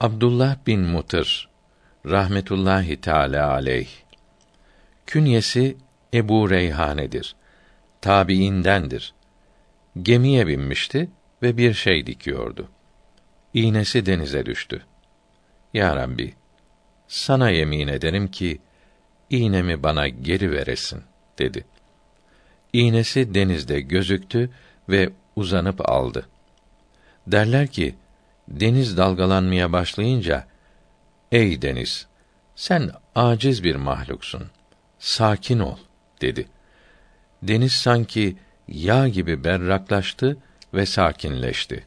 Abdullah bin Mutır rahmetullahi teala aleyh künyesi Ebu Reyhane'dir. Tabiindendir. Gemiye binmişti ve bir şey dikiyordu. İğnesi denize düştü. Ya Rabbi, sana yemin ederim ki iğnemi bana geri veresin dedi. İğnesi denizde gözüktü ve uzanıp aldı. Derler ki deniz dalgalanmaya başlayınca ey deniz sen aciz bir mahluksun. Sakin ol dedi. Deniz sanki yağ gibi berraklaştı ve sakinleşti.